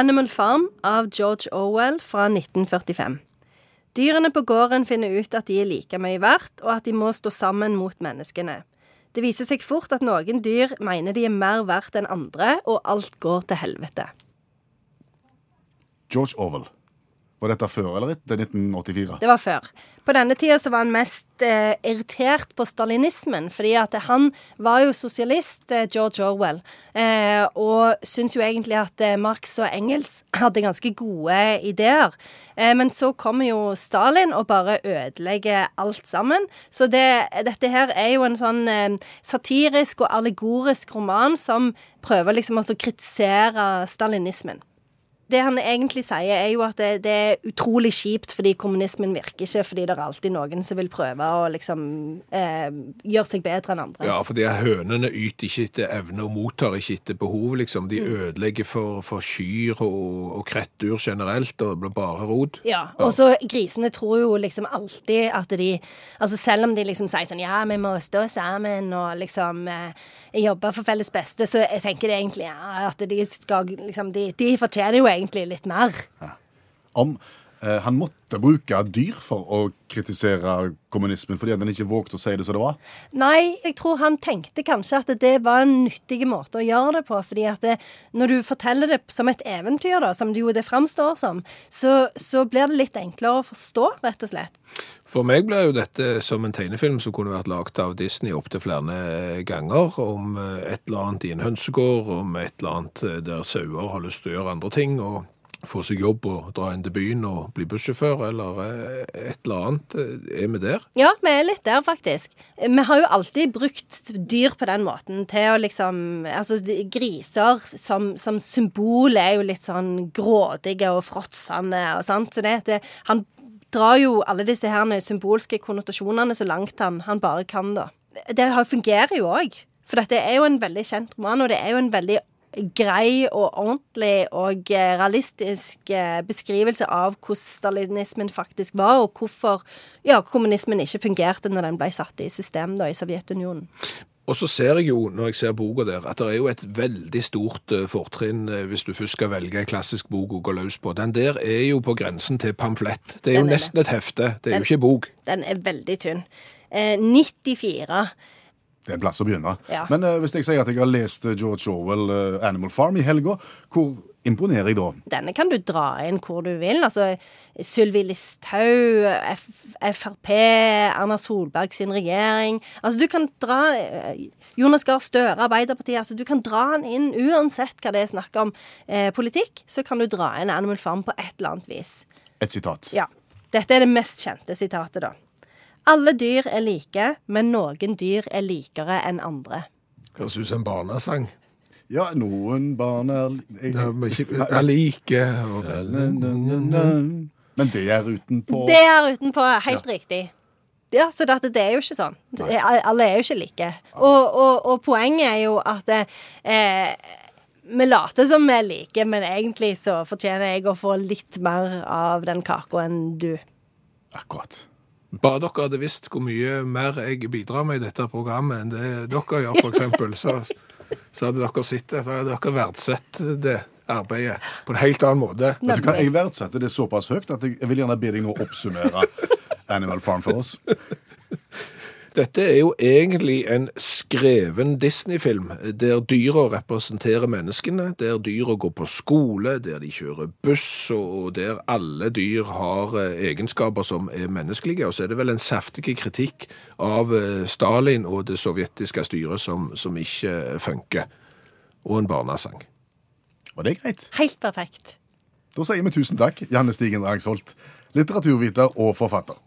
Animal Farm av George Orwell fra 1945. Dyrene på gården finner ut at de er like mye verdt, og at de må stå sammen mot menneskene. Det viser seg fort at noen dyr mener de er mer verdt enn andre, og alt går til helvete. George Orwell. Var dette før eller etter 1984? Det var før. På denne tida så var han mest eh, irritert på stalinismen, fordi at han var jo sosialist, eh, George Orwell, eh, og syntes jo egentlig at eh, Marx og Engels hadde ganske gode ideer. Eh, men så kommer jo Stalin og bare ødelegger alt sammen. Så det, dette her er jo en sånn eh, satirisk og allegorisk roman som prøver liksom å kritisere stalinismen det han egentlig sier, er jo at det, det, er utrolig kjipt fordi kommunismen virker ikke, fordi det er alltid noen som vil prøve å liksom eh, gjøre seg bedre enn andre. Ja, for de hønene yter ikke etter evne og mottar ikke etter behov, liksom. De mm. ødelegger for, for kyr og, og krettur generelt, og blir bare rot. Ja, og så grisene tror jo liksom alltid at de Altså selv om de liksom sier sånn ja, vi må stå sammen og liksom eh, jobbe for felles beste, så jeg tenker de egentlig ja, at de skal liksom De, de fortjener jo egentlig egentlig litt mer. Ja. Om han måtte bruke dyr for å kritisere kommunismen fordi han ikke vågte å si det som det var? Nei, jeg tror han tenkte kanskje at det var en nyttig måte å gjøre det på. fordi at det, når du forteller det som et eventyr, da, som det jo det framstår som, så, så, blir det litt enklere å forstå, rett og slett. For meg blir jo dette som en tegnefilm som kunne vært laget av Disney opptil flere ganger. Om eh, et eller annet i en hønsegård, om et eller annet eh, der sauer har lyst til å gjøre andre ting. og få seg jobb og dra inn til byen og bli bussjåfør, eller eh, et eller annet. Er vi der? Ja, vi er litt der, faktisk. Vi har jo alltid brukt dyr på den måten til å liksom Altså, griser som, som symbol er jo litt sånn grådige og fråtsende og sånt. Så det, det Han drar jo alle disse her symbolske konnotasjonene så langt han, han bare kan, da. Det fungerer jo òg. For dette er jo en veldig kjent roman, og det er jo en veldig grei og ordentlig og eh, realistisk eh, beskrivelse av hvordan stalinismen faktisk var, og hvorfor ja, kommunismen ikke fungerte når den ble satt i system da, i Sovjetunionen. Og så ser jeg jo, når jeg ser boka der, at det er jo et veldig stort eh, fortrinn hvis du først skal velge en klassisk bok å gå løs på. Den der er jo på grensen til pamflett. Det er den jo nesten et hefte. Det er den, jo ikke bok. Den er veldig tynn. Eh, 94 det er en plass å begynne. Ja. Men uh, hvis jeg sier at jeg har lest eh, George Orwell, uh, 'Animal Farm', i helga, hvor imponerer jeg da? Denne kan du dra inn hvor du vil. Altså Sylvi Listhaug, Frp, Erna Solberg sin regjering. Altså du kan dra Jonas Gahr Støre, Arbeiderpartiet. Altså du kan dra den inn uansett hva det er snakk om eh, politikk. Så kan du dra inn Animal Farm på et eller annet vis. Et sitat. Ja. Dette er det mest kjente sitatet, da. Alle dyr er like, men noen dyr er likere enn andre. Høres ut som en barnesang. Ja, noen barn er, er like og... Men det er utenpå Det er utenpå, helt ja. riktig. Ja, så det, det, er jo ikke sånn. Alle er jo ikke like. Og, og, og poenget er jo at eh, vi later som vi er like, men egentlig så fortjener jeg å få litt mer av den kaka enn du. Akkurat. Bare dere hadde visst hvor mye mer jeg bidrar med i dette programmet enn det dere gjør, f.eks., så, så hadde dere sett det. Hadde dere verdsett det arbeidet på en helt annen måte. Vet du hva, Jeg verdsetter det såpass høyt at jeg, jeg vil gjerne be deg nå oppsummere Animal Farm for oss. Dette er jo egentlig en skreven Disney-film, der dyra representerer menneskene, der dyra går på skole, der de kjører buss, og der alle dyr har eh, egenskaper som er menneskelige. Og så er det vel en saftig kritikk av eh, Stalin og det sovjetiske styret som, som ikke funker. Og en barnesang. Og det er greit. Helt perfekt. Da sier vi tusen takk, Janne Stigen Rangsholt, litteraturviter og forfatter.